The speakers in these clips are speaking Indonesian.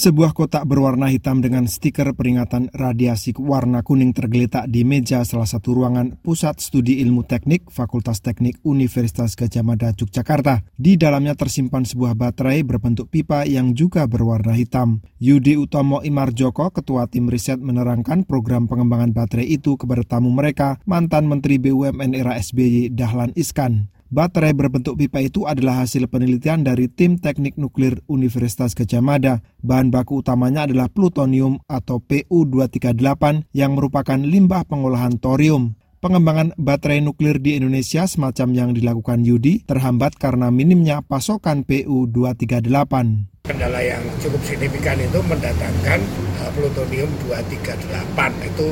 Sebuah kotak berwarna hitam dengan stiker peringatan radiasi warna kuning tergeletak di meja salah satu ruangan Pusat Studi Ilmu Teknik Fakultas Teknik Universitas Gajah Mada Yogyakarta. Di dalamnya tersimpan sebuah baterai berbentuk pipa yang juga berwarna hitam. Yudi Utomo Imarjoko, Ketua Tim Riset menerangkan program pengembangan baterai itu kepada tamu mereka, mantan Menteri BUMN era SBY Dahlan Iskan. Baterai berbentuk pipa itu adalah hasil penelitian dari tim teknik nuklir Universitas Gajah Mada. Bahan baku utamanya adalah plutonium atau PU-238 yang merupakan limbah pengolahan thorium. Pengembangan baterai nuklir di Indonesia semacam yang dilakukan Yudi terhambat karena minimnya pasokan PU-238. Kendala yang cukup signifikan itu mendatangkan uh, plutonium 238 itu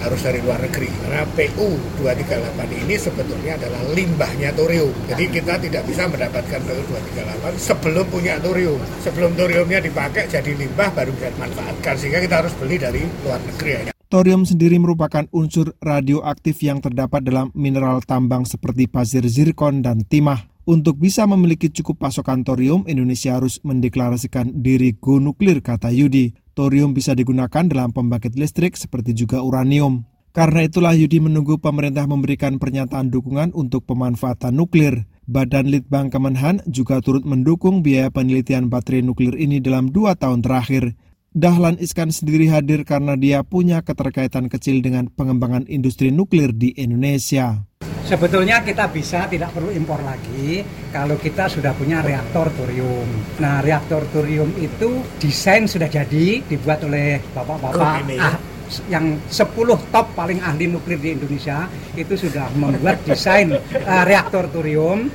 harus dari luar negeri. Karena PU238 ini sebetulnya adalah limbahnya thorium. Jadi kita tidak bisa mendapatkan PU238 sebelum punya thorium. Sebelum thoriumnya dipakai jadi limbah baru bisa dimanfaatkan. Sehingga kita harus beli dari luar negeri. Thorium sendiri merupakan unsur radioaktif yang terdapat dalam mineral tambang seperti pasir zirkon dan timah. Untuk bisa memiliki cukup pasokan thorium, Indonesia harus mendeklarasikan diri go nuklir, kata Yudi. Thorium bisa digunakan dalam pembangkit listrik seperti juga uranium. Karena itulah Yudi menunggu pemerintah memberikan pernyataan dukungan untuk pemanfaatan nuklir. Badan Litbang Kemenhan juga turut mendukung biaya penelitian baterai nuklir ini dalam dua tahun terakhir. Dahlan Iskan sendiri hadir karena dia punya keterkaitan kecil dengan pengembangan industri nuklir di Indonesia. Sebetulnya kita bisa tidak perlu impor lagi kalau kita sudah punya reaktor thorium. Nah, reaktor thorium itu desain sudah jadi dibuat oleh bapak-bapak ah, yang 10 top paling ahli nuklir di Indonesia itu sudah membuat desain uh, reaktor thorium.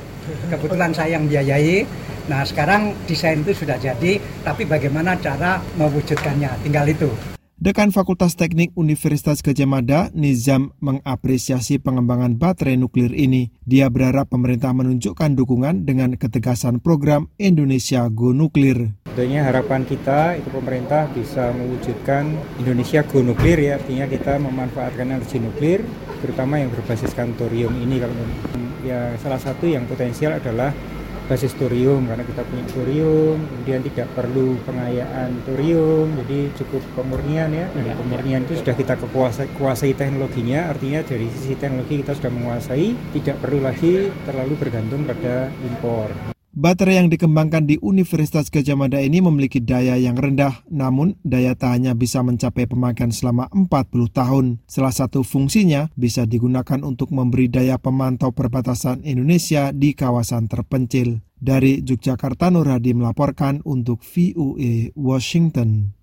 Kebetulan saya yang biayai. Nah, sekarang desain itu sudah jadi, tapi bagaimana cara mewujudkannya? Tinggal itu. Dekan Fakultas Teknik Universitas Gajah Mada, Nizam mengapresiasi pengembangan baterai nuklir ini. Dia berharap pemerintah menunjukkan dukungan dengan ketegasan program Indonesia Go Nuklir. Tentunya harapan kita itu pemerintah bisa mewujudkan Indonesia Go Nuklir ya, artinya kita memanfaatkan energi nuklir, terutama yang berbasiskan thorium ini. Kalau ya salah satu yang potensial adalah basis thorium karena kita punya thorium kemudian tidak perlu pengayaan thorium jadi cukup pemurnian ya. Dan ya, pemurnian itu sudah kita kekuasai kuasai teknologinya artinya dari sisi teknologi kita sudah menguasai tidak perlu lagi terlalu bergantung pada impor Baterai yang dikembangkan di Universitas Gajah Mada ini memiliki daya yang rendah, namun daya tahannya bisa mencapai pemakaian selama 40 tahun. Salah satu fungsinya bisa digunakan untuk memberi daya pemantau perbatasan Indonesia di kawasan terpencil. Dari Yogyakarta, Nur Hadi melaporkan untuk VOA Washington.